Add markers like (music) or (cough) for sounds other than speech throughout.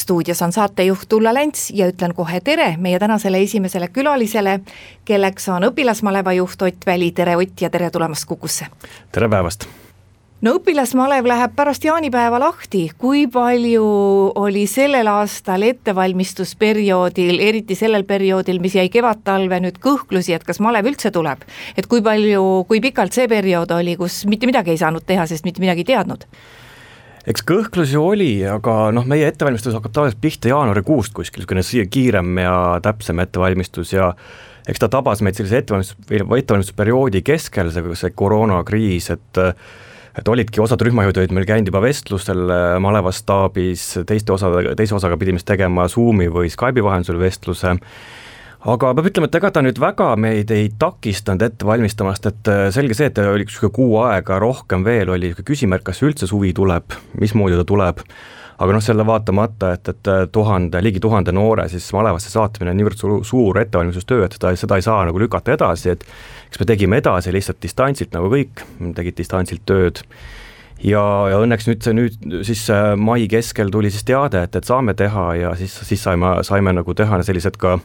stuudios on saatejuht Ulla Lents ja ütlen kohe tere meie tänasele esimesele külalisele, kelleks on õpilasmaleva juht Ott Väli, tere Ott ja tere tulemast Kukusse! tere päevast! no õpilasmalev läheb pärast jaanipäeva lahti, kui palju oli sellel aastal ettevalmistusperioodil, eriti sellel perioodil, mis jäi kevad-talve nüüd kõhklusi, et kas malev üldse tuleb? et kui palju, kui pikalt see periood oli, kus mitte midagi ei saanud teha, sest mitte midagi ei teadnud? Eks kõhklusi oli, aga noh, meie ettevalmistus hakkab tavaliselt pihta jaanuarikuust kuskil, niisugune kiirem ja täpsem ettevalmistus ja eks ta tabas meid sellise ettevalmistus, ettevalmistusperioodi keskel, see, see koroonakriis, et et olidki osad rühmajuhid olid meil käinud juba vestlustel malevastaabis, teiste osa, teise osaga pidime siis tegema Zoomi või Skype'i vahendusel vestluse aga peab ütlema, et ega ta nüüd väga meid ei takistanud ette valmistamast, et äh, selge see, et oli niisugune kuu aega rohkem veel, oli niisugune küsimärk, kas üldse suvi tuleb, mismoodi ta tuleb, aga noh, selle vaatamata, et, et äh, tuhande, ligi tuhande noore siis malevasse saatmine on niivõrd suur, suur ettevalmistustöö, et seda, seda ei saa nagu lükata edasi, et eks me tegime edasi lihtsalt distantsilt nagu kõik, tegid distantsilt tööd ja, ja õnneks nüüd see nüüd siis äh, mai keskel tuli siis teade, et, et saame teha ja siis, siis saime, saime nagu teha sellised ka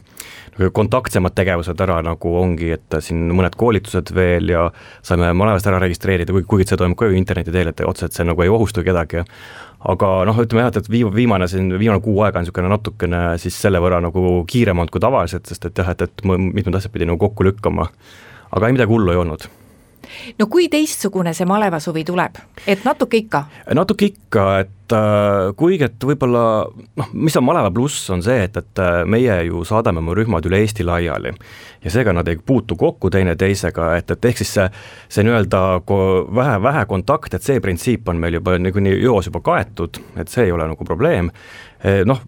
nagu kontaktsemad tegevused ära, nagu ongi, et siin mõned koolitused veel ja saime malevast ära registreerida, kuigi, see toimub ka ju interneti teel, et otseselt see nagu ei ohusta kedagi aga noh, ütleme jah, et, et viim-, viimane siin, viimane kuu aega on niisugune natukene siis selle võrra nagu kiirem olnud kui tavaliselt, sest et jah, et, et mitmed asjad pidi nagu kokku lükkama. aga ei midagi hullu ei olnud no kui teistsugune see malevasuvi tuleb, et natuke ikka? natuke ikka, et äh, kuigi, et võib-olla noh, mis on maleva pluss, on see, et, et äh, meie ju saadame oma rühmad üle Eesti laiali. Ja seega nad ei puutu kokku teineteisega, et, et ehk siis see, see nii-öelda vähe, vähe kontakt, et see printsiip on meil juba niikuinii eos juba kaetud, et see ei ole nagu probleem. Eh, noh,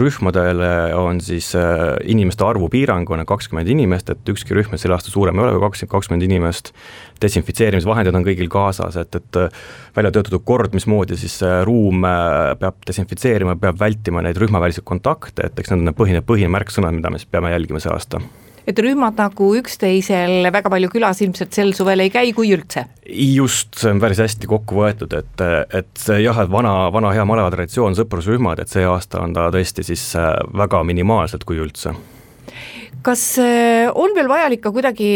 rühmadele on siis eh, inimeste arvu piirang on kakskümmend inimest, et ükski rühm sel aastal suurem ei ole kui kakskümmend, kakskümmend inimest, desinfitseerimisvahendid on kõigil kaasas, et, et eh, välja töötatud kord, mismoodi siis ruum peab desinfitseerima, peab vältima neid rühmaväliseid kontakte, et eks need on need põhine, põhimärksõnad, mida me siis peame jälgima see aasta et rühmad nagu üksteisel väga palju külas ilmselt sel suvel ei käi, kui üldse? just, see on päris hästi kokku võetud, et, et jah, et vana, vana hea maleva traditsioon, sõprusrühmad, et see aasta on ta tõesti siis äh, väga minimaalselt, kui üldse kas äh, on veel vajalik ka kuidagi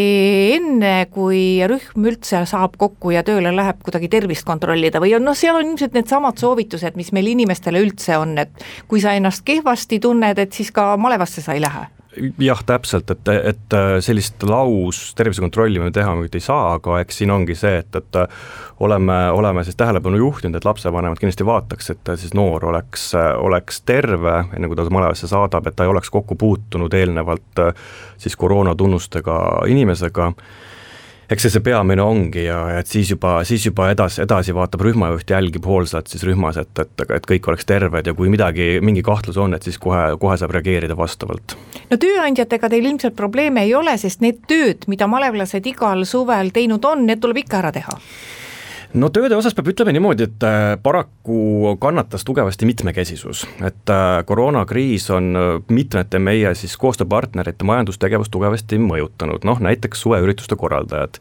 enne, kui rühm üldse saab kokku ja tööle läheb, kuidagi tervist kontrollida? Või on noh, seal on ilmselt needsamad soovitused, mis meil inimestele üldse on, et kui sa ennast kehvasti tunned, et siis ka malevasse sa ei lähe jah, täpselt, et, et äh, sellist laus tervisekontrolli me teha muidugi ei saa, aga eks siin ongi see, et, et äh, oleme, oleme siis tähelepanu juhtinud, et lapsevanemad kindlasti vaataks, et siis noor oleks, oleks terve, enne kui ta malevasse saadab, et ta ei oleks kokku puutunud eelnevalt äh, siis koroonatunnustega inimesega eks see see peamine ongi ja et siis juba, siis juba edasi, edasi vaatab rühmajuht, jälgib hoolsalt siis rühmas, et, et, et kõik oleks terved ja kui midagi, mingi kahtlus on, et siis kohe, kohe saab reageerida vastavalt. no tööandjatega teil ilmselt probleeme ei ole, sest need tööd, mida malevlased igal suvel teinud on, need tuleb ikka ära teha no tööde osas peab ütlema niimoodi, et äh, paraku kannatas tugevasti mitmekesisus, et äh, koroonakriis on äh, mitmete meie siis koostööpartnerite majandustegevust tugevasti mõjutanud, noh näiteks suveürituste korraldajad.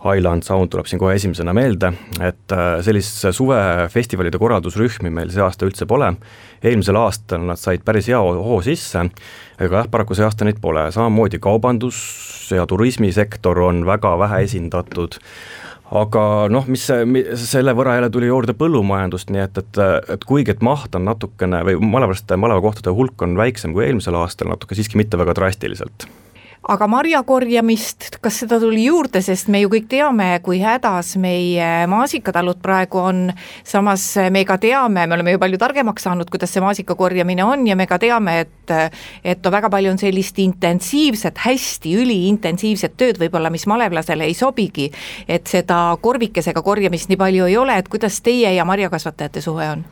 Highland Sound tuleb siin kohe esimesena meelde, et sellist suvefestivalide korraldusrühmi meil see aasta üldse pole, eelmisel aastal nad said päris hea hoo sisse, aga jah, paraku see aasta neid pole, samamoodi kaubandus ja turismisektor on väga vähe esindatud aga noh, mis selle võrra jälle tuli juurde põllumajandust, nii et, et, et kuigi, et maht on natukene või malevlaste, malevakohtade hulk on väiksem kui eelmisel aastal, natuke siiski mitte väga drastiliselt aga marjakorjamist, kas seda tuli juurde, sest me ju kõik teame, kui hädas meie maasikatalud praegu on, samas me ka teame, me oleme ju palju targemaks saanud, kuidas see maasika korjamine on ja me ka teame, et et väga palju on sellist intensiivset, hästi üliintensiivset tööd võib-olla, mis malevlasele ei sobigi, et seda korvikesega korjamist nii palju ei ole, et kuidas teie ja marjakasvatajate suhe on?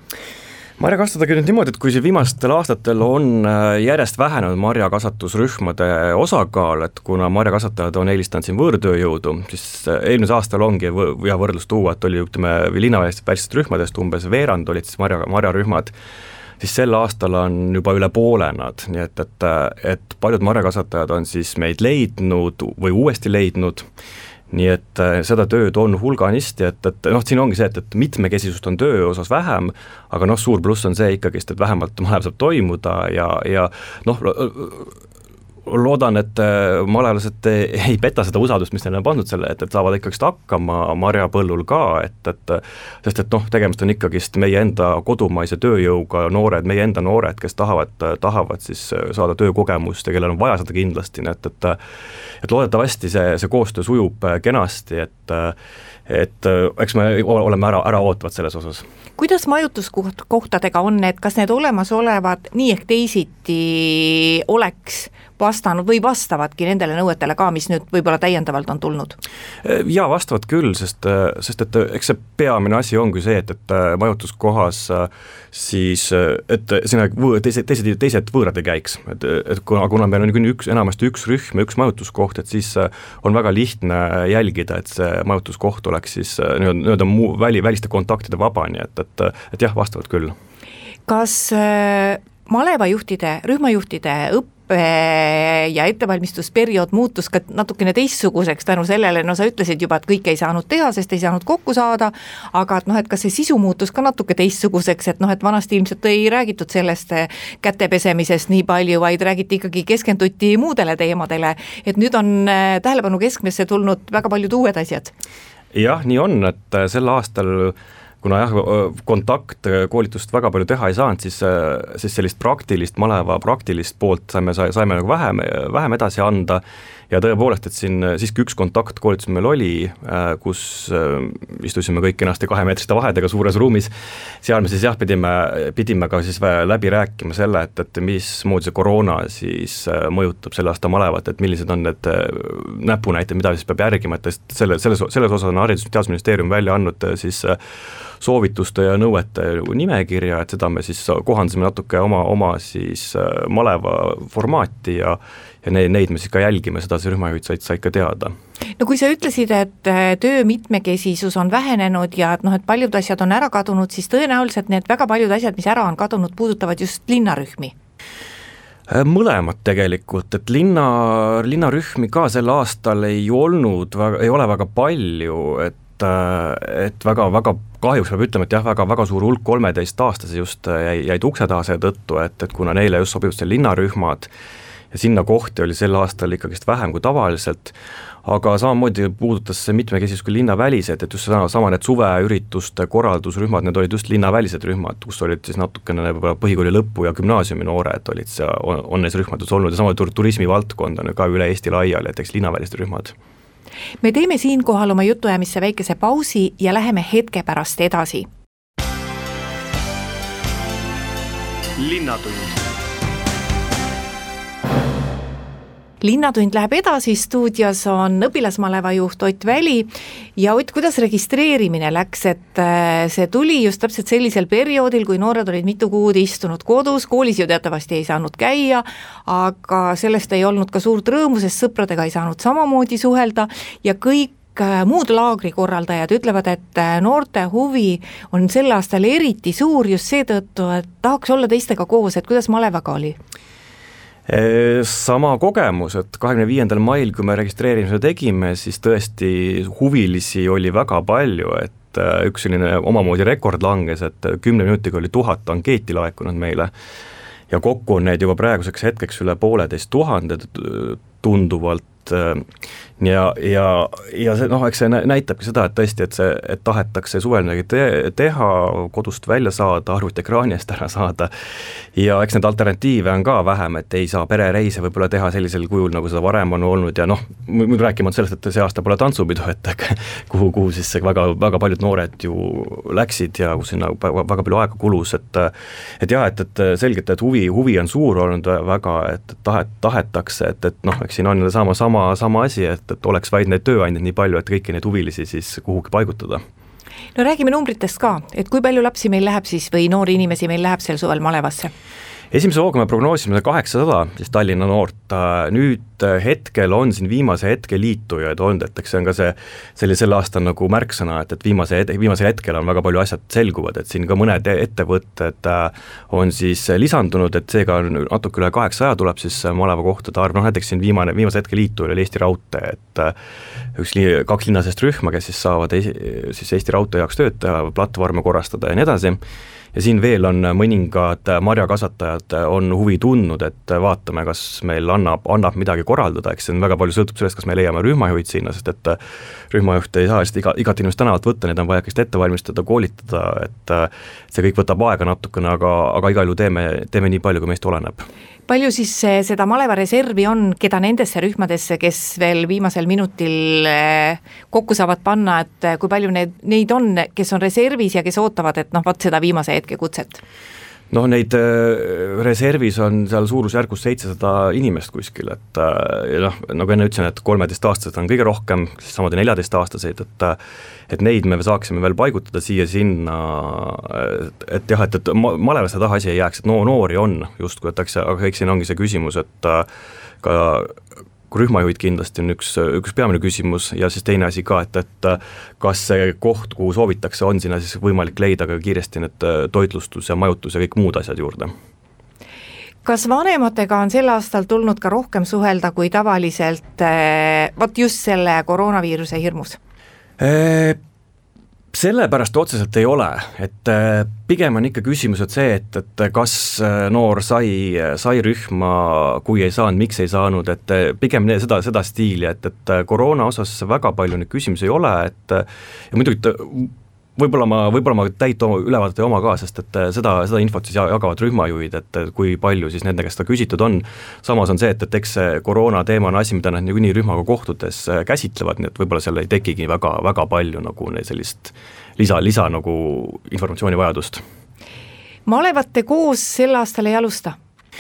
Marjakasvatadega nüüd niimoodi, et kui siin viimastel aastatel on äh, järjest vähenenud marjakasvatusrühmade osakaal, et kuna marjakasvatajad on eelistanud siin võõrtööjõudu, siis äh, eelmisel aastal ongi hea võrdlus tuua, et oli ütleme, linnavälistest rühmadest umbes veerand olid siis marja, marjarühmad, siis sel aastal on juba üle poole nad, nii et, et, et paljud marjakasvatajad on siis meid leidnud või uuesti leidnud nii et äh, seda tööd on hulganisti, et, et noh, siin ongi see, et, et mitmekesisust on töö osas vähem, aga noh, suur pluss on see ikkagist, et vähemalt malev saab toimuda ja, ja noh, loodan, et äh, malelased ei peta seda usaldust, mis neile on pandud selle, et, et saavad ikkagist hakkama marjapõllul ka, et, et sest et noh, tegemist on ikkagist meie enda kodumaise tööjõuga noored, meie enda noored, kes tahavad, tahavad siis saada töökogemust ja kellel on vaja seda kindlasti, nii et, et et loodetavasti see, see koostöö sujub kenasti, et et eks me oleme ära, ära ootavad selles osas. kuidas majutuskohtadega on, et kas need olemasolevad nii ehk teisiti oleks vastanud või vastavadki nendele nõuetele ka, mis nüüd võib-olla täiendavalt on tulnud? jaa, vastavad küll, sest, sest et eks see peamine asi ongi see, et, et majutuskohas siis, et sinna teised, teised, teised võõrad ei käiks, et, et kuna, kuna meil on niikuinii üks, enamasti üks rühm ja üks majutuskoht, et siis on väga lihtne jälgida, et see majutuskoht oleks siis nii-öelda, nii-öelda muu, väli, väliste kontaktide vaba, nii et, et, et jah, vastavad küll. kas malevajuhtide, rühmajuhtide õpp-, ja ettevalmistusperiood muutus ka natukene teistsuguseks tänu sellele, no sa ütlesid juba, et kõike ei saanud teha, sest ei saanud kokku saada, aga et noh, et kas see sisu muutus ka natuke teistsuguseks, et noh, et vanasti ilmselt ei räägitud sellest käte pesemisest nii palju, vaid räägiti ikkagi, keskenduti muudele teemadele, et nüüd on eh, tähelepanu keskmesse tulnud väga paljud uued asjad. jah, nii on, et eh, sel aastal kuna jah, kontaktkoolitust väga palju teha ei saanud, siis, siis sellist praktilist, maleva praktilist poolt saime, saime nagu vähem, vähem edasi anda ja tõepoolest, et siin siiski üks kontaktkoolitus meil oli, äh, kus äh, istusime kõik kenasti kahemeetriste vahedega suures ruumis, seal me siis jah, pidime, pidime ka siis läbi rääkima selle, et, et mismoodi see koroona siis äh, mõjutab selle aasta malevat, et millised on need näpunäited, mida siis peab järgima, et selle, selles, selles osas on Haridus- ja Teadusministeerium välja andnud siis soovituste ja nõuete nimekirja, et seda me siis kohandasime natuke oma, oma siis maleva formaati ja ja neid, neid me siis ka jälgime, seda see rühmajuhid said, said ka teada. no kui sa ütlesid, et äh, töö mitmekesisus on vähenenud ja et noh, et paljud asjad on ära kadunud, siis tõenäoliselt need väga paljud asjad, mis ära on kadunud, puudutavad just linnarühmi äh, mõlemad tegelikult, et linna, linnarühmi ka sel aastal ei olnud, ei ole väga palju, et äh, et väga-väga kahjuks peab ütlema, et jah, väga-väga suur hulk kolmeteistaastasi just jäi, jäid ukse taha seetõttu, et, et kuna neile just sobivad see linnarühmad, ja sinna kohti oli sel aastal ikkagist vähem kui tavaliselt, aga samamoodi puudutas see mitmekesisus ka linnavälised, et just sedasama, sama need suveürituste korraldusrühmad, need olid just linnavälised rühmad, kus olid siis natukene võib-olla põhikooli lõpu ja gümnaasiumi noored olid seal, on neis rühmades olnud ja sama tur-, turismivaldkond on ju ka üle Eesti laiali, et eks linnavälised rühmad me teeme siinkohal oma jutuajamisse väikese pausi ja läheme hetke pärast edasi. linnatund linnatund läheb edasi, stuudios on õpilasmaleva juht Ott Väli. Ja Ott, kuidas registreerimine läks, et äh, see tuli just täpselt sellisel perioodil, kui noored olid mitu kuud istunud kodus, koolis ju teatavasti ei saanud käia, aga sellest ei olnud ka suurt rõõmu, sest sõpradega ei saanud samamoodi suhelda. Ja kõik äh, muud laagrikorraldajad ütlevad, et äh, noorte huvi on sel aastal eriti suur just seetõttu, et tahaks olla teistega koos, et kuidas malevaga oli? Sama kogemus, et kahekümne viiendal mail, kui me registreerimise tegime, siis tõesti huvilisi oli väga palju, et üks selline omamoodi rekord langes, et kümne minutiga oli tuhat ankeeti laekunud meile. Ja kokku on neid juba praeguseks hetkeks üle pooleteist tuhande tunduvalt äh, ja, ja, ja see noh, eks see näitabki seda, et tõesti, et see, et tahetakse suvel midagi te teha, kodust välja saada, arvutiekraani eest ära saada. Ja eks neid alternatiive on ka vähem, et ei saa perereise võib-olla teha sellisel kujul, nagu seda varem on olnud ja noh, rääkimata sellest, et see aasta pole tantsupidu, et (laughs) kuhu, kuhu siis väga, väga paljud noored ju läksid ja kus sinna väga palju aega kulus, et et jah, et, et selgelt, et huvi, huvi on suur olnud väga, et tahet, tahetakse, et, et noh, eks siin on sama, sama, sama asi, et et, et oleks vaid neid tööandjaid nii palju, et kõiki neid huvilisi siis kuhugi paigutada no räägime numbritest ka, et kui palju lapsi meil läheb siis või noori inimesi meil läheb sel suvel malevasse? Esimese hooga me prognoosime kaheksasada siis Tallinna noort, nüüd äh, hetkel on siin viimase hetke liitujaid olnud, et eks see on ka see, see oli sel aastal nagu märksõna, et, et viimase, viimasel hetkel on väga palju asjad selguvad, et siin ka mõned ettevõtted äh, on siis lisandunud, et seega natuke üle kaheksasaja tuleb siis malevakohtade arv, noh näiteks siin viimane, viimase hetke liituja oli Eesti Raudtee, et äh, üks kaks linnasest rühma, kes siis saavad esi-, siis Eesti Raudtee jaoks tööd teha, platvorme korrastada ja nii edasi ja siin veel on mõningad marjakasvatajad on huvi tundnud, et vaatame, kas meil annab, annab midagi korraldada, eks see on väga palju sõltub sellest, kas me leiame rühmajuhid sinna, sest et rühmajuhte ei saa lihtsalt iga, igat inimest tänavalt võtta, neid on vaja kõigest ette valmistada, koolitada, et see kõik võtab aega natukene, aga, aga igal juhul teeme, teeme nii palju, kui meist oleneb palju siis eh, seda malevareservi on, keda nendesse rühmadesse, kes veel viimasel minutil eh, kokku saavad panna, et eh, kui palju need, neid on, kes on reservis ja kes ootavad, et noh, vot seda viimase hetke kutset? Noh, neid reservis on seal suurusjärgus seitsesada inimest kuskil, et noh, nagu enne ütlesin, et kolmeteistaastased on kõige rohkem, samamoodi neljateistaastaseid, et et neid me saaksime veel paigutada siia-sinna, et, jah, et, et malevasse taha asi ei jääks, et no noori on justkui, et eks, aga eks siin ongi see küsimus, et äh, ka rühmajuhid kindlasti on üks, üks peamine küsimus ja siis teine asi ka, et, et kas see koht, kuhu soovitakse, on sinna siis võimalik leida ka kiiresti need äh, toitlustus ja majutus ja kõik muud asjad juurde kas vanematega on sel aastal tulnud ka rohkem suhelda kui tavaliselt, äh, vot just selle koroonaviiruse hirmus? Sellepärast otseselt ei ole, et pigem on ikka küsimused see, et, et kas noor sai, sai rühma, kui ei saanud, miks ei saanud, et pigem seda, seda stiili, et, et koroona osas väga palju neid küsimusi ei ole, et ja muidugi võib-olla ma, võib-olla ma täit ülevaadet ei oma ka, sest et äh, seda, seda infot siis jagavad rühmajuhid, et kui palju siis nende käest ka küsitud on, samas on see, et, et eks see koroona teema on asi, mida nad niikuinii rühmaga kohtudes äh, käsitlevad, nii et võib-olla seal ei tekigi väga, väga palju nagu sellist lisa, lisa nagu informatsiooni vajadust. malevat te koos sel aastal ei alusta?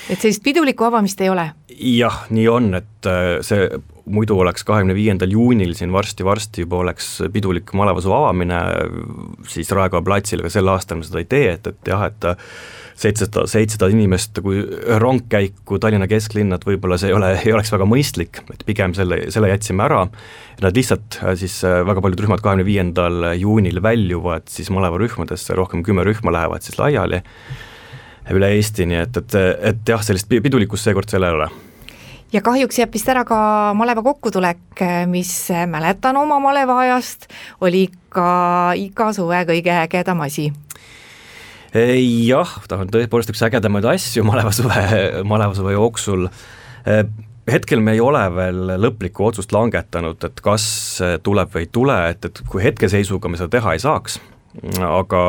Et sellist pidulikku avamist ei ole? jah, nii on, et äh, see muidu oleks kahekümne viiendal juunil siin varsti-varsti juba oleks pidulik malevasuu avamine siis Raekoja platsil, aga sel aastal me seda ei tee, et, et jah, et seitsesada, seitsesada inimest kui rongkäiku Tallinna kesklinna, et võib-olla see ei ole, ei oleks väga mõistlik, et pigem selle, selle jätsime ära, nad lihtsalt äh, siis äh, väga paljud rühmad kahekümne viiendal juunil väljuvad siis malevarühmadesse, rohkem kümme rühma lähevad siis laiali üle Eesti, nii et, et, et jah, sellist pidulikkust seekord seal ei ole. Ja kahjuks jääb vist ära ka maleva kokkutulek, mis mäletan oma maleva ajast, oli ikka iga suve kõige ägedam asi. Jah, ta on tõepoolest üks ägedamaid asju malevasuve, malevasuve jooksul. hetkel me ei ole veel lõplikku otsust langetanud, et kas tuleb või ei tule, et, et kui hetkeseisuga me seda teha ei saaks, aga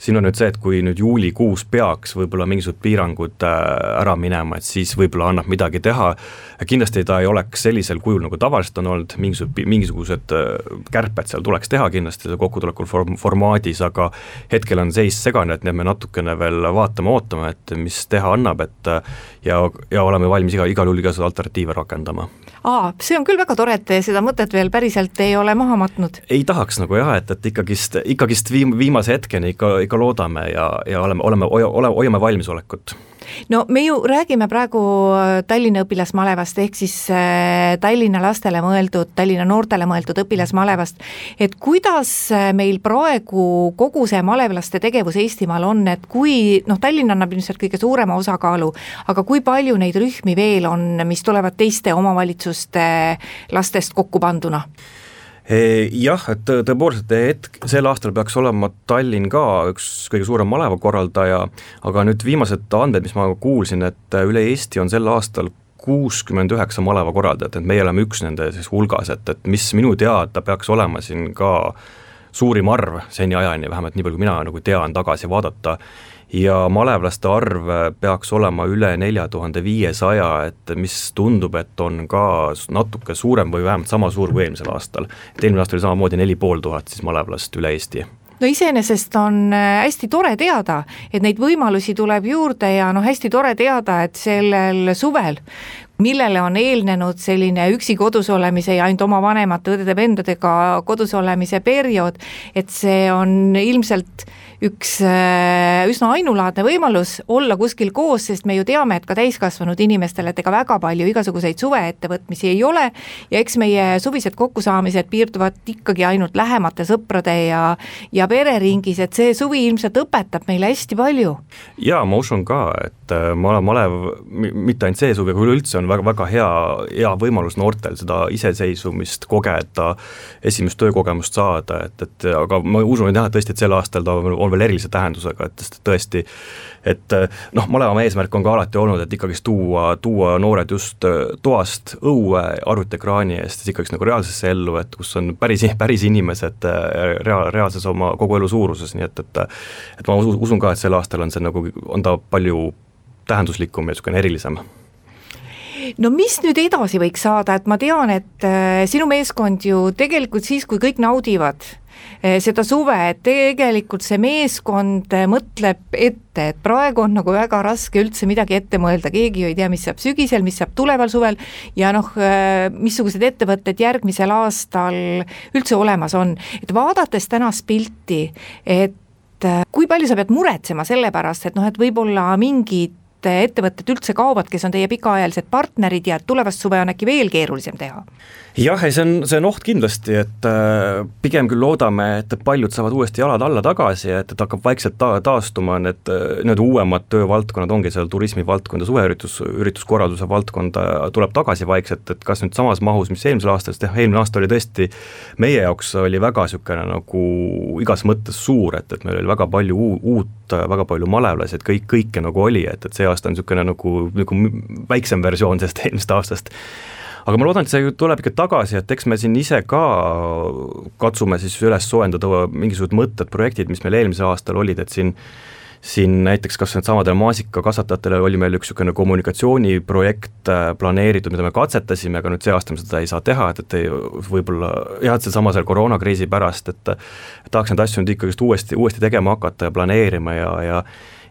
siin on nüüd see, et kui nüüd juulikuus peaks võib-olla mingisugused piirangud äh, ära minema, et siis võib-olla annab midagi teha, kindlasti ta ei oleks sellisel kujul, nagu tavaliselt on olnud, mingisugused, mingisugused äh, kärped seal tuleks teha kindlasti kokkutulekul form-, formaadis, aga hetkel on seis segane, et me natukene veel vaatame, ootame, et mis teha annab, et ja, ja oleme valmis iga, igal juhul igasuguseid alternatiive rakendama. Aa, see on küll väga tore, et te seda mõtet veel päriselt ei ole maha matnud. ei tahaks nagu jah, et, et ikkagist, ikkagist viim-, viimase hetkeni ikka, ikka loodame ja, ja oleme, oleme, oleme, hoiame valmisolekut no me ju räägime praegu äh, Tallinna õpilasmalevast, ehk siis äh, Tallinna lastele mõeldud, Tallinna noortele mõeldud õpilasmalevast, et kuidas äh, meil praegu kogu see malevlaste tegevus Eestimaal on, et kui noh, Tallinn annab ilmselt kõige suurema osakaalu, aga kui palju neid rühmi veel on, mis tulevad teiste omavalitsuste lastest kokku panduna? Jah, et tõepoolest hetk, sel aastal peaks olema Tallinn ka üks kõige suurem malevakorraldaja, aga nüüd viimased andmed, mis ma kuulsin, et üle Eesti on sel aastal kuuskümmend üheksa malevakorraldajat, et meie oleme üks nende siis hulgas, et, et mis minu teada peaks olema siin ka suurim arv seniajani, vähemalt nii palju, kui mina nagu tean tagasi vaadata, ja malevlaste arv peaks olema üle nelja tuhande viiesaja, et mis tundub, et on ka natuke suurem või vähemalt sama suur kui eelmisel aastal. et eelmine aasta oli samamoodi neli pool tuhat siis malevlast üle Eesti no iseenesest on äh, hästi tore teada, et neid võimalusi tuleb juurde ja noh, hästi tore teada, et sellel suvel millele on eelnenud selline üksi kodus olemise ja ainult oma vanemate õdede-vendadega kodus olemise periood, et see on ilmselt üks äh, üsna ainulaadne võimalus olla kuskil koos, sest me ju teame, et ka täiskasvanud inimestel, et ega väga palju igasuguseid suveettevõtmisi ei ole ja eks meie suvised kokkusaamised piirduvad ikkagi ainult lähemate sõprade ja ja pereringis, et see suvi ilmselt õpetab meile hästi palju. jaa, ma usun ka, et äh, malev, malev, mitte ainult see suvi, aga üleüldse on väga, väga hea, hea võimalus noortel seda iseseisvumist kogeda, esimest töökogemust saada, et, et aga ma usun, jah, et tõesti, et sel aastal ta on on veel erilise tähendusega, et sest tõesti, et noh, Maleva eesmärk on ka alati olnud, et ikkagist tuua, tuua noored just äh, toast õue arvutiekraani eest, siis ikkagist nagu reaalsesse ellu, et kus on päris, päris inimesed äh, rea-, reaalses oma kogu elu suuruses, nii et, et et ma usun, ka, et sel aastal on see nagu, on ta palju tähenduslikum ja niisugune erilisem. No mis nüüd edasi võiks saada, et ma tean, et sinu meeskond ju tegelikult siis, kui kõik naudivad Eh, seda suve, et tegelikult see meeskond eh, mõtleb ette, et praegu on nagu väga raske üldse midagi ette mõelda, keegi ju ei tea, mis saab sügisel, mis saab tuleval suvel. Ja noh, eh, missugused ettevõtted järgmisel aastal üldse olemas on, et vaadates tänast pilti, et kui palju sa pead muretsema selle pärast, et noh, et võib-olla mingid ettevõtted üldse kaovad, kes on teie pikaajalised partnerid ja tulevast suve on äkki veel keerulisem teha? Jah, ei see on, see on oht kindlasti, et äh, pigem küll loodame, et paljud saavad uuesti jalad alla tagasi, et, et hakkab vaikselt ta-, taastuma need äh, need uuemad töövaldkonnad, ongi seal turismivaldkond ja suveüritus, ürituskorralduse valdkonda tuleb tagasi vaikselt, et kas nüüd samas mahus, mis eelmisel aastal, sest jah, eelmine aasta oli tõesti meie jaoks oli väga niisugune nagu igas mõttes suur, et, et meil oli väga palju uut, väga palju malevlasi, et kõik, kõike nagu oli, et, et see aasta on niisugune nagu, nagu väiksem versioon sellest (laughs) eelmisest aastast aga ma loodan, et see tuleb ikka tagasi, et eks me siin ise ka katsume siis üles soojendada mingisugused mõtted, projektid, mis meil eelmisel aastal olid, et siin siin näiteks kas needsamadele maasikakasvatajatele oli meil üks niisugune kommunikatsiooniprojekt äh, planeeritud, mida me katsetasime, aga nüüd see aasta me seda ei saa teha, et, et ei, võib-olla jah, et seesama selle koroonakriisi pärast, et tahaks neid asju nüüd ikkagist uuesti, uuesti tegema hakata ja planeerima ja, ja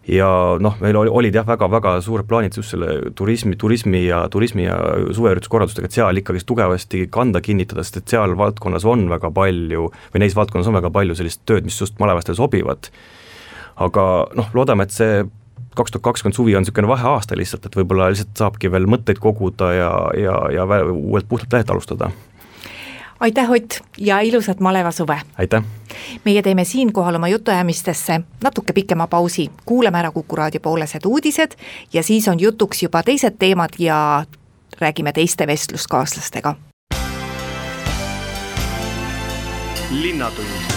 ja noh, meil oli, olid jah, väga-väga suured plaanid just selle turismi, turismi ja turismi ja suveürituskorraldustega, et seal ikkagist tugevasti kanda kinnitada, sest et seal valdkonnas on väga palju või neis valdkonnas on väga palju sellist tööd, mis just malevastele sobivad. aga noh, loodame, et see kaks tuhat kakskümmend suvi on niisugune vaheaasta lihtsalt, et võib-olla lihtsalt saabki veel mõtteid koguda ja, ja, ja uuelt puhtalt lehelt alustada aitäh, Ott ja ilusat maleva suve! aitäh! Meie teeme siinkohal oma jutuajamistesse natuke pikema pausi, kuulame ära Kuku raadio poolesed uudised ja siis on jutuks juba teised teemad ja räägime teiste vestluskaaslastega. linnatund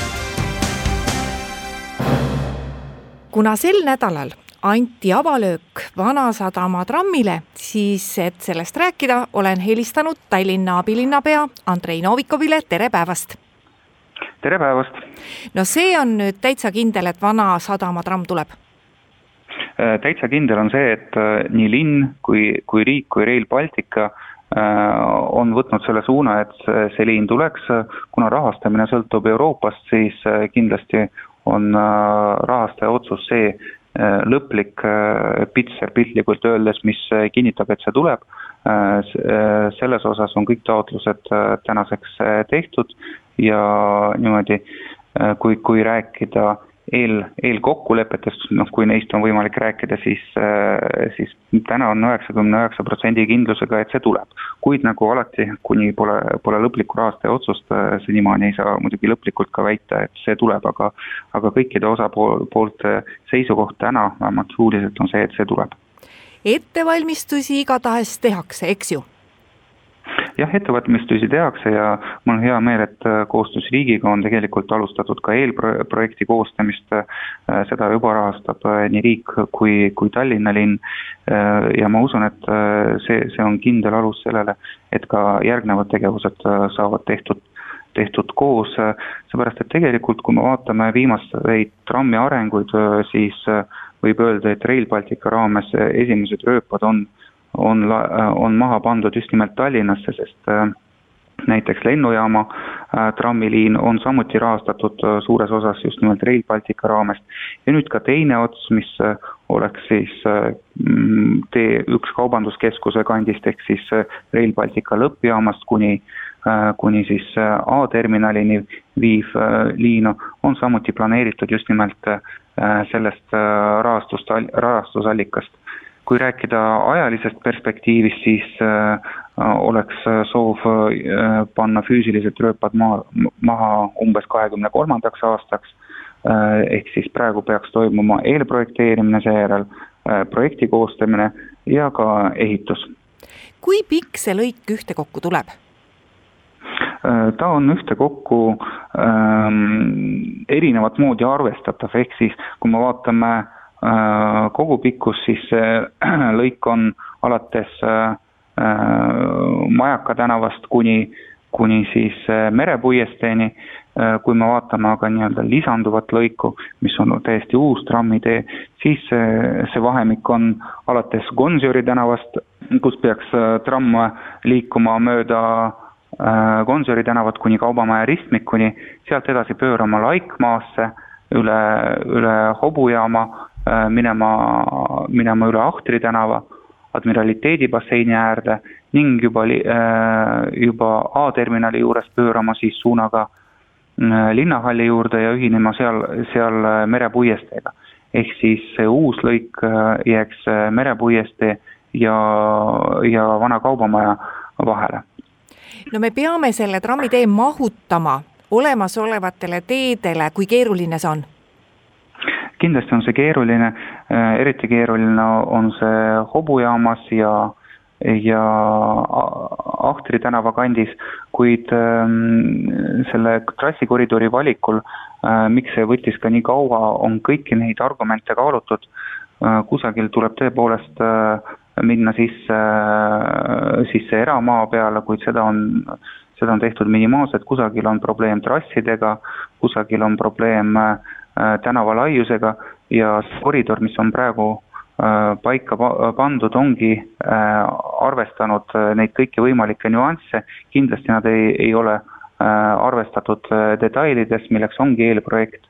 kuna sel nädalal anti avalöök Vanasadama trammile, siis et sellest rääkida, olen helistanud Tallinna abilinnapea Andrei Novikovile, tere päevast! Tere päevast! no see on nüüd täitsa kindel, et Vanasadama tramm tuleb? Äh, täitsa kindel on see, et äh, nii linn kui, kui riik kui Rail Baltica äh, on võtnud selle suuna, et see liin tuleks, kuna rahastamine sõltub Euroopast, siis kindlasti on rahastaja otsus see, lõplik pitser piltlikult öeldes, mis kinnitab, et see tuleb. selles osas on kõik taotlused tänaseks tehtud ja niimoodi, kui, kui rääkida eel, eelkokkulepetest, noh kui neist on võimalik rääkida, siis, siis täna on üheksakümne üheksa protsendi kindlusega, et see tuleb. kuid nagu alati, kuni pole, pole lõplikku rahastaja otsust, senimaani ei saa muidugi lõplikult ka väita, et see tuleb, aga aga kõikide osapoolte seisukoht täna, vähemalt suuliselt, on see, et see tuleb. ettevalmistusi igatahes tehakse, eks ju? Jah, ettevalmistusi tehakse ja mul on hea meel, et äh, koostöös riigiga on tegelikult alustatud ka eelprojekti koostamist, äh, seda juba rahastab äh, nii riik kui, kui Tallinna linn. Ja ma usun, et see, see on kindel alus sellele, et ka järgnevad tegevused saavad tehtud tehtud koos, seepärast et tegelikult, kui me vaatame viimaseid trammi arenguid, siis võib öelda, et Rail Baltica raames esimesed rööpad on on, on maha pandud just nimelt Tallinnasse, sest äh, näiteks lennujaama trammiliin on samuti rahastatud suures osas just nimelt Rail Baltica raamest. ja nüüd ka teine ots, mis oleks siis mm, T1 kaubanduskeskuse kandist ehk siis Rail Baltica lõppjaamast kuni Äh, kuni siis äh, A-terminalini viiv äh, liin on samuti planeeritud just nimelt sellest rahastust, rahastusallikast. Kui rääkida ajalisest perspektiivist, siis oleks soov panna füüsilised rööpad maa, maha umbes kahekümne kolmandaks aastaks, ehk siis praegu peaks toimuma eelprojekteerimine, seejärel projekti koostamine ja ka ehitus. kui pikk see lõik ühtekokku tuleb? Äh, ta on ühtekokku ähm, erinevat moodi arvestatav, ehk siis kui me vaatame äh, kogupikkust, siis see äh, (clears throat) lõik on alates äh, äh, Majaka tänavast kuni, kuni siis äh, merepuiesteeni äh,, kui me vaatame aga nii-öelda lisanduvat lõiku, mis on täiesti uus trammitee, siis see, vahemik on alates Gonsiori tänavast, kus peaks äh, tramm liikuma mööda äh, Äh, Gonsiori tänavat kuni Kaubamaja ristmikuni, sealt edasi pöörama Laikmaasse, üle, üle hobujaama, äh, minema, minema üle Ahtri tänava, admiraliteedi basseini äärde ning juba, äh, juba A-terminali juures pöörama siis suunaga linnahalli juurde ja ühinema seal, seal merepuiesteega. ehk siis see uus lõik jääks merepuiestee ja, ja Vana Kaubamaja vahele no me peame selle trammitee mahutama olemasolevatele teedele, kui keeruline see on? Kindlasti on see keeruline, äh, eriti keeruline on see hobujaamas ja ja Ahtri tänava kandis, kuid ähm, selle trassikoridori valikul äh,, miks see võttis ka nii kaua, on kõiki neid argumente kaalutud äh,. kusagil tuleb tõepoolest minna sisse, sisse eramaa peale, kuid seda on, seda on tehtud minimaalselt, kusagil on probleem trassidega, kusagil on probleem äh, tänava laiusega ja koridor, mis on praegu äh, paika pandud, ongi äh, arvestanud neid kõiki võimalikke nüansse, kindlasti nad ei, ei ole arvestatud detailides, milleks ongi eelprojekt.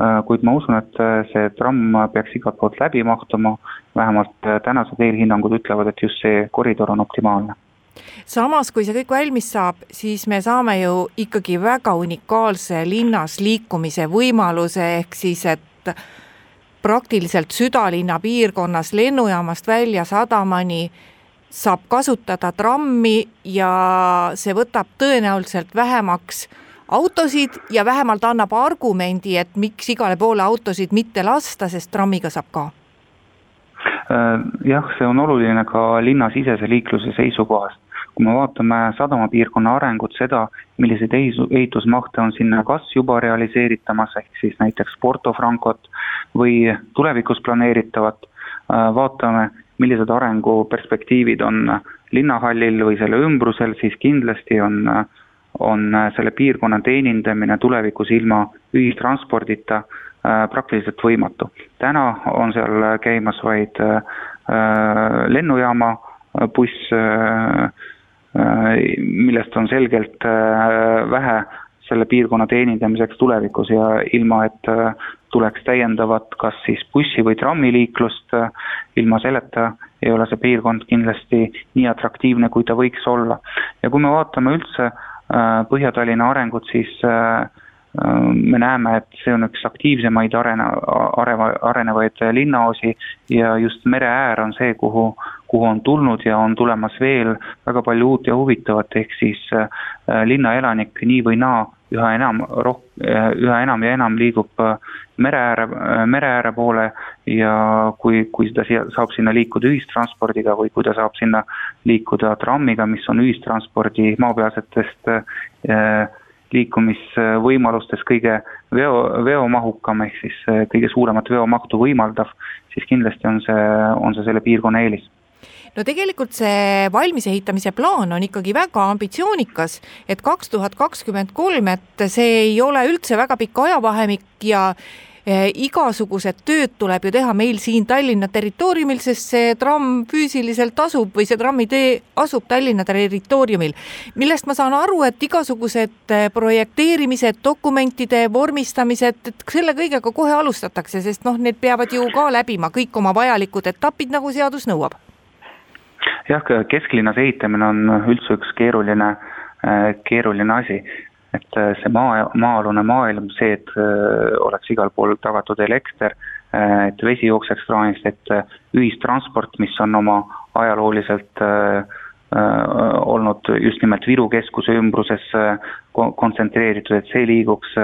Äh, kuid ma usun, et äh, see tramm peaks igalt poolt läbi mahtuma, vähemalt äh, tänased eelhinnangud ütlevad, et just see koridor on optimaalne samas, kui see kõik valmis saab, siis me saame ju ikkagi väga unikaalse linnas liikumise võimaluse, ehk siis et praktiliselt südalinna piirkonnas lennujaamast välja sadamani saab kasutada trammi ja see võtab tõenäoliselt vähemaks autosid ja vähemalt annab argumendi, et miks igale poole autosid mitte lasta, sest trammiga saab ka äh, jah, see on oluline ka linnasisese liikluse seisukohast. Kui me vaatame sadamapiirkonna arengut, seda, milliseid ehitusmahte on sinna kas juba realiseeritamas, ehk siis näiteks Porto Francot või tulevikus planeeritavat, äh, vaatame, millised arenguperspektiivid on linnahallil või selle ümbrusel, siis kindlasti on on selle piirkonna teenindamine tulevikus ilma ühistranspordita äh, praktiliselt võimatu. täna on seal käimas vaid äh, lennujaama buss, millest on selgelt vähe selle piirkonna teenindamiseks tulevikus ja ilma, et tuleks täiendavat kas siis bussi- või trammiliiklust, ilma selleta ei ole see piirkond kindlasti nii atraktiivne, kui ta võiks olla. ja kui me vaatame üldse äh, Äh, Põhja-Tallinna arengut, siis äh, äh, me näeme, et see on üks aktiivsemaid arena, areva, arenevaid linnaosi ja just mere äär on see, kuhu, kuhu on tulnud ja on tulemas veel väga palju uut ja huvitavat, ehk siis linnaelanik nii või naa üha enam roh-, üha enam ja enam liigub mere ääre, mere ääre poole ja kui, kui seda siia, saab sinna liikuda ühistranspordiga või kui ta saab sinna liikuda trammiga, mis on ühistranspordi maapealsetest äh, liikumisvõimalustest kõige veo, veomahukam ehk siis kõige suuremat veomahtu võimaldav, siis kindlasti on see, on see selle piirkonna eelis. No tegelikult see valmisehitamise plaan on ikkagi väga ambitsioonikas, et kaks tuhat kakskümmend kolm, et see ei ole üldse väga pikk ajavahemik ja igasugused tööd tuleb ju teha meil siin Tallinna territooriumil, sest see tramm füüsiliselt asub või see trammitee asub Tallinna territooriumil. millest ma saan aru, et igasugused projekteerimised, dokumentide vormistamised, et selle kõigega kohe alustatakse, sest noh, need peavad ju ka läbima kõik oma vajalikud etapid, nagu seadus nõuab jah, kesklinnas ehitamine on üldse üks keeruline, keeruline asi et äh, see maa, maa-alune maailm, see, et äh, oleks igal pool tagatud elekter, äh, et vesi jookseks kraanist, et ühistransport, mis on oma ajalooliselt olnud just nimelt Viru keskuse ümbruses kontsentreeritud, et see liiguks,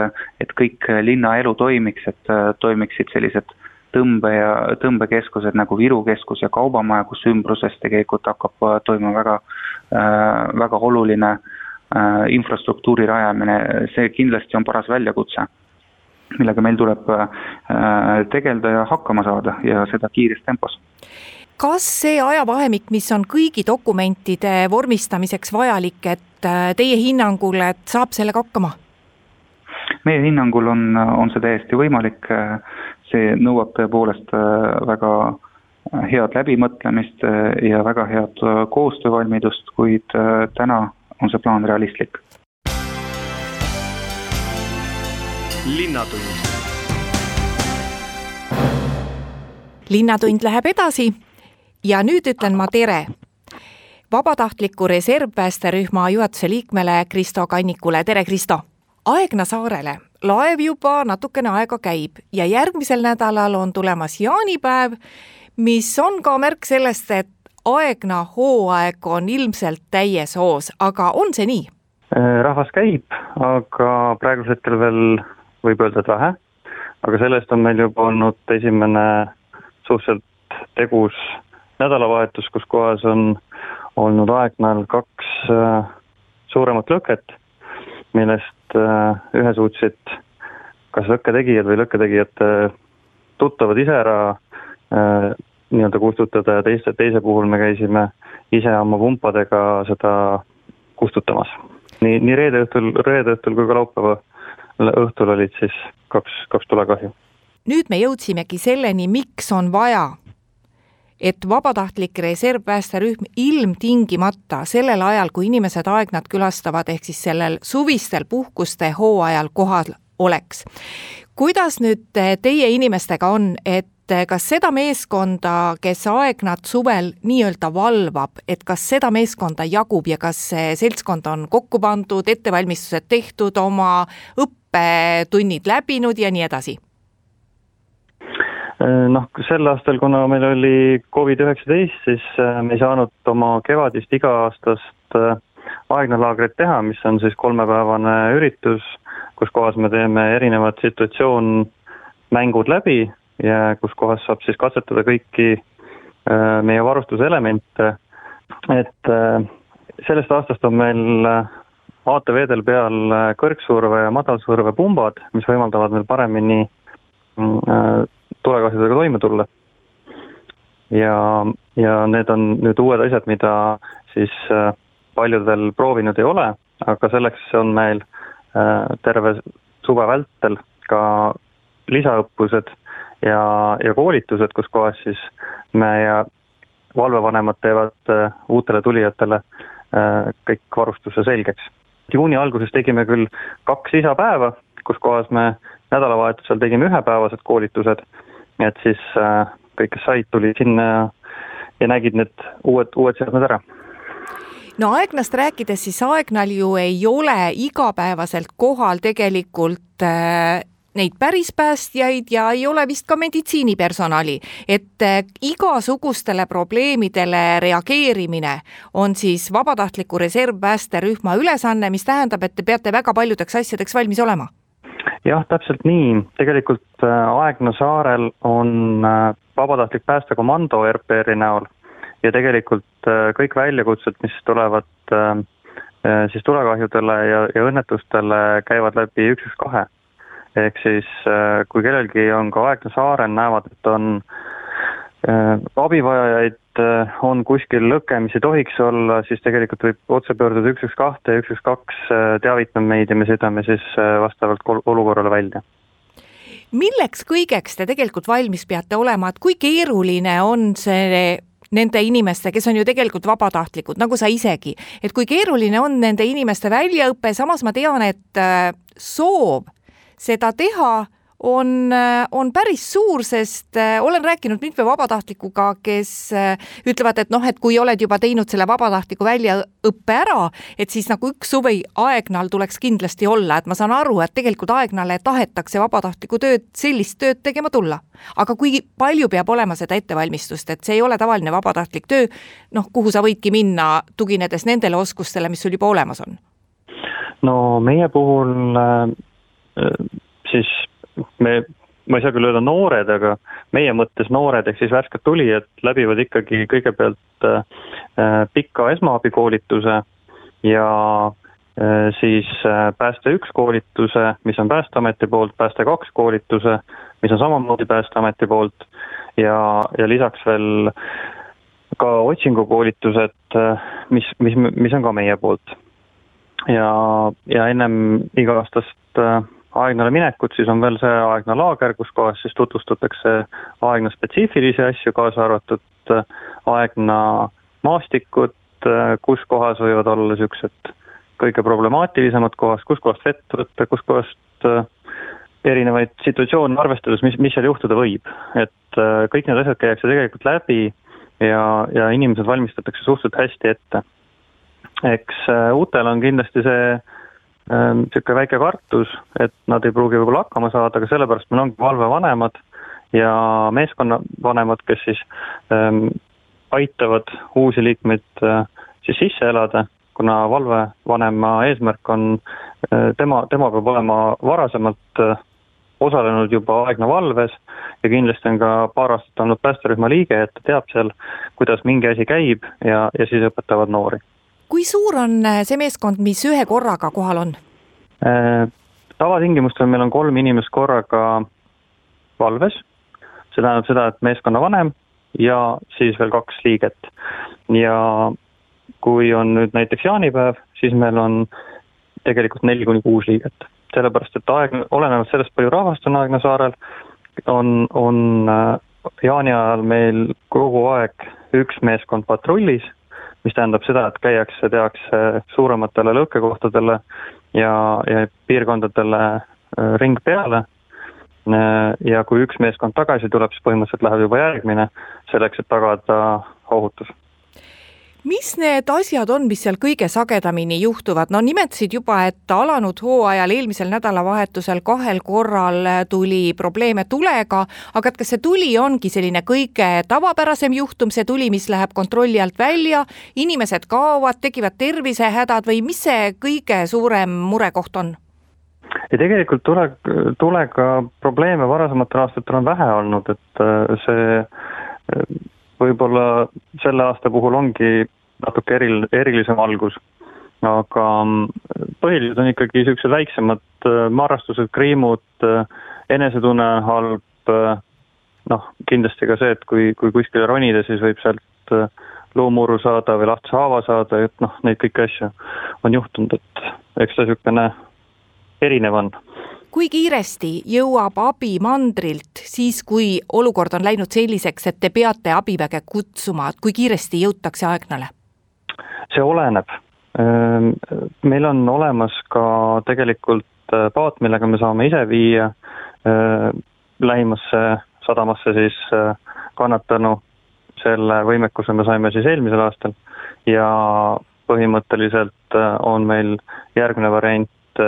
et kõik linnaelu toimiks, et toimiksid sellised tõmbe ja tõmbekeskused nagu Viru keskus ja Kaubamaja, kus ümbruses tegelikult hakkab toimuma väga, väga oluline äh, infrastruktuuri rajamine, see kindlasti on paras väljakutse, millega meil tuleb äh, tegeleda ja hakkama saada ja seda kiires tempos kas see ajavahemik, mis on kõigi dokumentide vormistamiseks vajalik, et äh, teie hinnangul, et saab sellega hakkama? meie hinnangul on, on see täiesti võimalik, see nõuab tõepoolest väga head läbimõtlemist ja väga head koostöövalmidust, kuid täna on see plaan realistlik. linnatund. linnatund läheb edasi ja nüüd ütlen ma tere vabatahtliku reservpäästerühma juhatuse liikmele Kristo Kannikule, tere Kristo! Aegna saarele laev juba natukene aega käib ja järgmisel nädalal on tulemas jaanipäev, mis on ka märk sellest, et aegna hooaeg on ilmselt täies hoos, aga on see nii? Äh, rahvas käib, aga praegusel hetkel veel võib öelda, et vähe. aga sellest on meil juba olnud esimene suhteliselt tegus nädalavahetus, kus kohas on olnud Aegnal kaks äh, suuremat lõket, millest äh, ühe suutsid kas lõkketegijad või lõkketegijate tuttavad ise ära nii-öelda kustutada ja teiste, teise puhul me käisime ise oma pumpadega seda kustutamas. nii, nii reede õhtul, reede õhtul kui ka laupäeva õhtul olid siis kaks, kaks tulekahju. nüüd me jõudsimegi selleni, miks on vaja et vabatahtlik reservpäästerühm ilmtingimata sellel ajal, kui inimesed Aegnat külastavad, ehk siis sellel suvistel puhkuste hooajal kohal oleks. kuidas nüüd teie inimestega on, et et kas seda meeskonda, kes Aegnat suvel nii-öelda valvab, et kas seda meeskonda jagub ja kas see seltskond on kokku pandud, ettevalmistused tehtud, oma õppetunnid läbinud ja nii edasi? noh, sel aastal, kuna meil oli Covid-19, siis äh, me ei saanud oma kevadist iga-aastast äh, aegnalaagrit teha, mis on siis kolmepäevane üritus, kus kohas me teeme erinevad situatsioonmängud läbi ja kus kohas saab siis katsetada kõiki äh, meie varustuselemente, et äh, sellest aastast on meil äh, ATV-del peal kõrgsurve ja madalsurve pumbad, mis võimaldavad meil paremini mm, tulekahjudega toime tulla. ja, ja need on nüüd uued asjad, mida siis paljudel proovinud ei ole, aga selleks on meil terve suve vältel ka lisaõppused ja, ja koolitused, kus kohas siis meie valvevanemad teevad äh, uutele tulijatele äh, kõik varustuse selgeks. juuni alguses tegime küll kaks lisapäeva, kus kohas me nädalavahetusel tegime ühepäevased koolitused, et siis äh, kõik, kes said, tulid sinna ja, ja nägid need uued, uued seadmed ära no Aegnast rääkides, siis Aegnal ju ei ole igapäevaselt kohal tegelikult neid päris päästjaid ja ei ole vist ka meditsiinipersonali, et äh, igasugustele probleemidele reageerimine on siis vabatahtliku reservpäästerühma ülesanne, mis tähendab, et te peate väga paljudeks asjadeks valmis olema. Jah, täpselt nii, tegelikult äh, Aegna saarel on äh, vabatahtlik päästekomando RPR-i näol ja tegelikult kõik väljakutsed, mis tulevad siis tulekahjudele ja, ja õnnetustele, käivad läbi üks, üks, kahe ehk siis äh, kui kellelgi on ka Aegna saarel, näevad, et on äh, abivajajaid äh, on kuskil lõke, mis ei tohiks olla, siis tegelikult võib otse pöörduda üks, üks, kahte ja üks, üks, kaks teavitab meid ja me sõidame siis vastavalt olukorrale välja. Milleks kõigeks te tegelikult valmis peate olema, et kui keeruline on see nende inimeste, kes on ju tegelikult vabatahtlikud, nagu sa isegi, et kui keeruline on nende inimeste väljaõpe, samas ma tean, et soov seda teha on, on päris suur, sest äh, olen rääkinud mitme vabatahtlikuga, kes äh, ütlevad, et noh, et kui oled juba teinud selle vabatahtliku väljaõppe ära, et siis nagu üks suvi Aegnal tuleks kindlasti olla, et ma saan aru, et tegelikult Aegnale tahetakse vabatahtlikku tööd, sellist tööd tegema tulla. aga kui palju peab olema seda ettevalmistust, et see ei ole tavaline vabatahtlik töö, noh, kuhu sa võidki minna, tuginedes nendele oskustele, mis sul juba olemas on? no meie puhul äh, siis me, ma ei saa küll öelda noored, aga meie mõttes noored ehk siis värsked tulijad läbivad ikkagi kõigepealt äh, äh pika esmaabikoolituse ja äh, siis äh, Pääste üks koolituse, mis on Päästeameti poolt, Pääste kaks koolituse, mis on samamoodi Päästeameti poolt ja, ja lisaks veel ka otsingukoolitused, äh, mis, mis, mis on ka meie poolt. ja, ja ennem iga-aastast äh, Aegnale minekut, siis on veel see Aegna laager, kus kohas siis tutvustatakse Aegna spetsiifilisi asju, kaasa arvatud äh, Aegna maastikud, äh, kus kohas võivad olla niisugused kõige problemaatilisemad kohas, kus kohast vett võtta, kus kohast äh, erinevaid situatsioone arvestades, mis, mis seal juhtuda võib. et kõik need asjad käiakse tegelikult läbi ja, ja inimesed valmistatakse suhteliselt hästi ette. eks uutel on kindlasti see niisugune ehm, väike kartus, et nad ei pruugi võib-olla hakkama saada, aga sellepärast meil ongi valvevanemad ja meeskonnavanemad, kes siis ähm, aitavad uusi liikmeid äh, siis sisse elada, kuna valvevanema eesmärk on äh,, tema, tema peab olema varasemalt äh, osalenud juba Aegna valves ja kindlasti on ka paar aastat olnud päästerühma liige, et ta teab seal, kuidas mingi asi käib ja, ja siis õpetavad noori kui suur on äh, see meeskond, mis ühe korraga kohal on? Äh, tavatingimustel meil on kolm inimest korraga valves, see tähendab seda, et meeskonna vanem ja siis veel kaks liiget. ja kui on nüüd näiteks jaanipäev, siis meil on tegelikult neli kuni kuus liiget. sellepärast, et aeg, olenevalt sellest, palju rahvast on Aegna saarel, on, on äh, jaani ajal meil kogu aeg üks meeskond patrullis mis tähendab seda, et käiakse, tehakse suurematele lõukekohtadele ja, ja piirkondadele äh, ring peale. Äh, ja kui üks meeskond tagasi tuleb, siis põhimõtteliselt läheb juba järgmine, selleks et tagada ohutus mis need asjad on, mis seal kõige sagedamini juhtuvad, no nimetasid juba, et alanud hooajal eelmisel nädalavahetusel kahel korral tuli probleeme tulega, aga et kas see tuli ongi selline kõige tavapärasem juhtum, see tuli, mis läheb kontrolli alt välja, inimesed kaovad, tekivad tervisehädad või mis see kõige suurem murekoht on? ja tegelikult tule, tulega probleeme varasematel aastatel on vähe olnud, et äh, see võib-olla selle aasta puhul ongi natuke eril-, erilisem algus. aga mm, põhilised on ikkagi niisugused väiksemad äh, marrastused, kriimud, äh, enesetunne halb, äh, noh, kindlasti ka see, et kui, kui kuskile ronida, siis võib sealt luumurru saada või lahtise haava saada, et noh, neid kõiki asju on juhtunud, et eks ta niisugune erinev on kui kiiresti jõuab abi mandrilt siis, kui olukord on läinud selliseks, et te peate abiväge kutsuma, kui kiiresti jõutakse Aegnale? See oleneb. Ehm, meil on olemas ka tegelikult äh, paat, millega me saame ise viia äh, lähimasse sadamasse siis äh, kannatanu, selle võimekuse me saime siis eelmisel aastal ja põhimõtteliselt on meil järgmine variant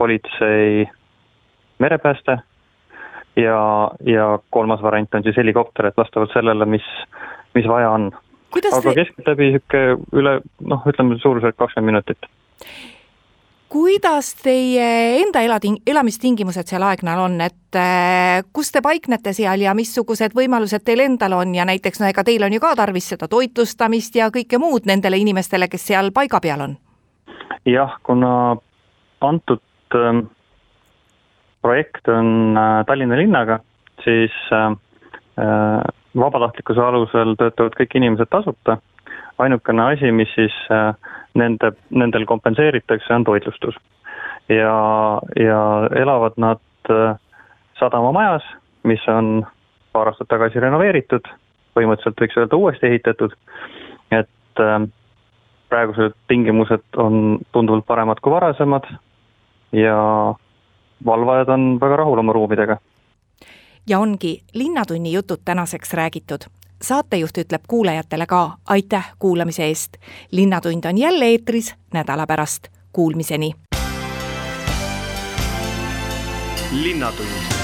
politsei merepääste ja, ja kolmas variant on siis helikopter, et vastavalt sellele, mis, mis vaja on. Aga te... keskeltläbi niisugune üle noh, ütleme suurusjärk kakskümmend minutit kuidas teie enda elating-, elamistingimused seal Aegnal on, et äh, kus te paiknete seal ja missugused võimalused teil endal on ja näiteks no ega teil on ju ka tarvis seda toitlustamist ja kõike muud nendele inimestele, kes seal paiga peal on? jah, kuna antud ähm, projekt on äh, Tallinna linnaga, siis äh, äh, vabatahtlikkuse alusel töötavad kõik inimesed tasuta. ainukene asi, mis siis nende, nendel kompenseeritakse, on toitlustus. ja, ja elavad nad sadamamajas, mis on paar aastat tagasi renoveeritud, põhimõtteliselt võiks öelda uuesti ehitatud, et äh, praegused tingimused on tunduvalt paremad kui varasemad ja valvajad on väga rahul oma ruumidega. Ja ongi Linnatunni jutud tänaseks räägitud saatejuht ütleb kuulajatele ka aitäh kuulamise eest. linnatund on jälle eetris nädala pärast, kuulmiseni. linnatund